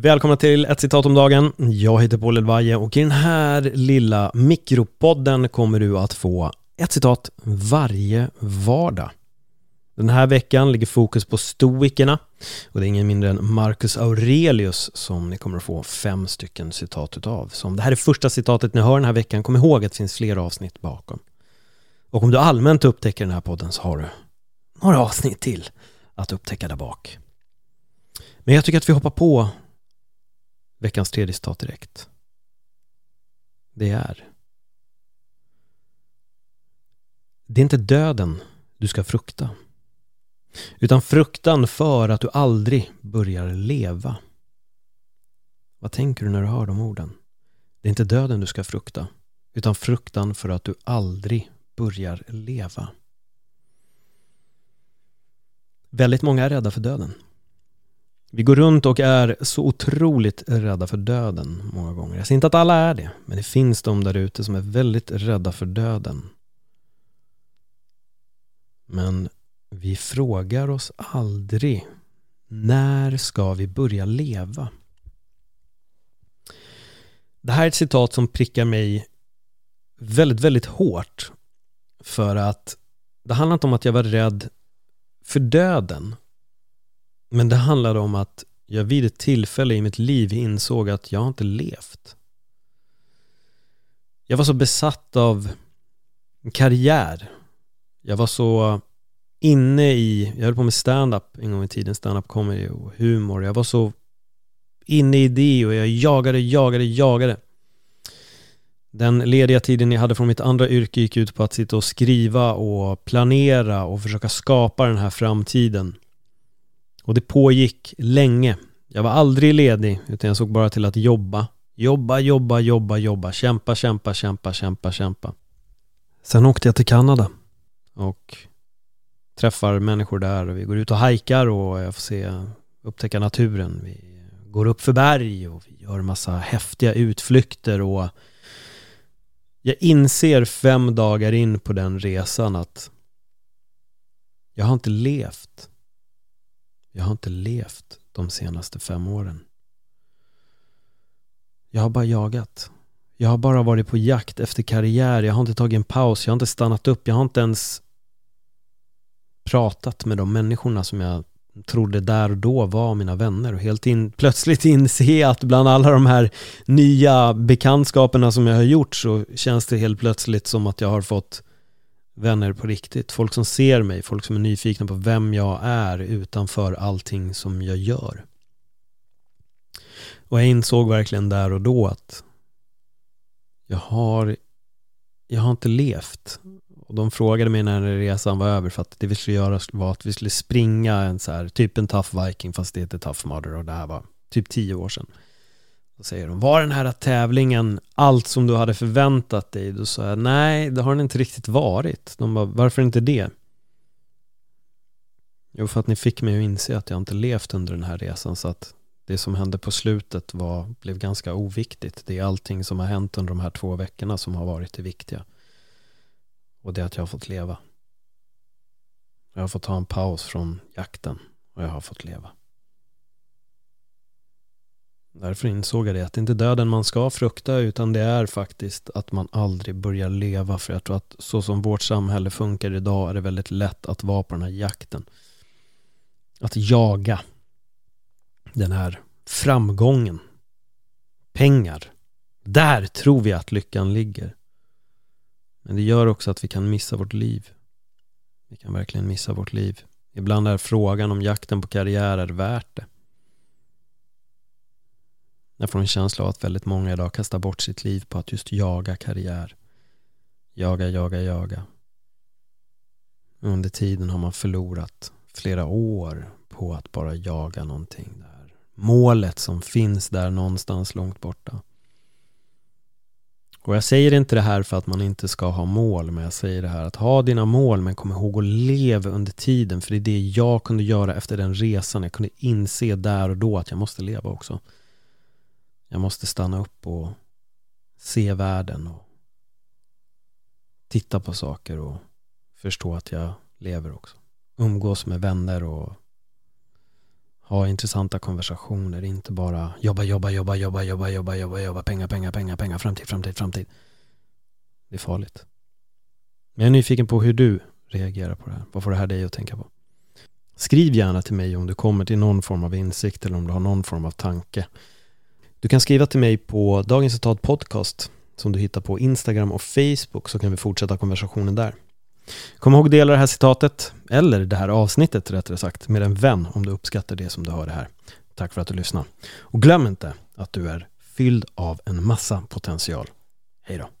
Välkomna till ett citat om dagen. Jag heter Paul Elvaje och i den här lilla mikropodden kommer du att få ett citat varje vardag. Den här veckan ligger fokus på stoikerna och det är ingen mindre än Marcus Aurelius som ni kommer att få fem stycken citat utav. Så om det här är första citatet ni hör den här veckan, kom ihåg att det finns fler avsnitt bakom. Och om du allmänt upptäcker den här podden så har du några avsnitt till att upptäcka där bak. Men jag tycker att vi hoppar på veckans tredje citat direkt. Det är Det är inte döden du ska frukta utan fruktan för att du aldrig börjar leva. Vad tänker du när du hör de orden? Det är inte döden du ska frukta utan fruktan för att du aldrig börjar leva. Väldigt många är rädda för döden. Vi går runt och är så otroligt rädda för döden många gånger. Jag säger inte att alla är det, men det finns de där ute som är väldigt rädda för döden. Men vi frågar oss aldrig när ska vi börja leva? Det här är ett citat som prickar mig väldigt, väldigt hårt för att det handlar inte om att jag var rädd för döden men det handlade om att jag vid ett tillfälle i mitt liv insåg att jag inte levt. Jag var så besatt av karriär. Jag var så inne i, jag höll på med stand-up en gång i tiden, stand-up comedy och humor. Jag var så inne i det och jag jagade, jagade, jagade. Den lediga tiden jag hade från mitt andra yrke gick ut på att sitta och skriva och planera och försöka skapa den här framtiden. Och det pågick länge. Jag var aldrig ledig, utan jag såg bara till att jobba. Jobba, jobba, jobba, jobba. Kämpa, kämpa, kämpa, kämpa, kämpa. Sen åkte jag till Kanada och träffar människor där och vi går ut och hajkar och jag får se, upptäcka naturen. Vi går upp för berg och vi gör massa häftiga utflykter och jag inser fem dagar in på den resan att jag har inte levt. Jag har inte levt de senaste fem åren. Jag har bara jagat. Jag har bara varit på jakt efter karriär. Jag har inte tagit en paus. Jag har inte stannat upp. Jag har inte ens pratat med de människorna som jag trodde där och då var mina vänner och helt in, plötsligt inse att bland alla de här nya bekantskaperna som jag har gjort så känns det helt plötsligt som att jag har fått vänner på riktigt. Folk som ser mig, folk som är nyfikna på vem jag är utanför allting som jag gör. Och jag insåg verkligen där och då att jag har, jag har inte levt. Och de frågade mig när resan var över för att det vi skulle göra var att vi skulle springa en så här, typ en tough viking fast det heter tough mother och det här var typ tio år sedan. Då säger de, var den här tävlingen allt som du hade förväntat dig? Då sa jag, nej det har den inte riktigt varit. De bara, varför inte det? Jo, för att ni fick mig att inse att jag inte levt under den här resan så att det som hände på slutet var, blev ganska oviktigt. Det är allting som har hänt under de här två veckorna som har varit det viktiga. Och det är att jag har fått leva. Jag har fått ta en paus från jakten och jag har fått leva. Därför insåg jag det, att det inte är döden man ska frukta utan det är faktiskt att man aldrig börjar leva. För jag tror att så som vårt samhälle funkar idag är det väldigt lätt att vara på den här jakten. Att jaga den här framgången, pengar. Där tror vi att lyckan ligger. Men det gör också att vi kan missa vårt liv. Vi kan verkligen missa vårt liv. Ibland är frågan om jakten på karriär är värt det. Jag får en känsla av att väldigt många idag kastar bort sitt liv på att just jaga karriär. Jaga, jaga, jaga. Under tiden har man förlorat flera år på att bara jaga någonting där. Målet som finns där någonstans långt borta. Och jag säger inte det här för att man inte ska ha mål, men jag säger det här att ha dina mål, men kom ihåg att leva under tiden, för det är det jag kunde göra efter den resan. Jag kunde inse där och då att jag måste leva också. Jag måste stanna upp och se världen och titta på saker och förstå att jag lever också. Umgås med vänner och Ha intressanta konversationer, inte bara jobba, jobba, jobba, jobba, jobba, jobba, jobba, jobba, pengar, pengar, pengar, pengar, framtid, framtid, framtid. Det är farligt. Men jag är nyfiken på hur du reagerar på det här. Vad får det här dig att tänka på? Skriv gärna till mig om du kommer till någon form av insikt eller om du har någon form av tanke. Du kan skriva till mig på Dagens Citat Podcast som du hittar på Instagram och Facebook så kan vi fortsätta konversationen där. Kom ihåg att dela det här citatet, eller det här avsnittet rättare sagt, med en vän om du uppskattar det som du hör det här. Tack för att du lyssnade. Och glöm inte att du är fylld av en massa potential. Hej då!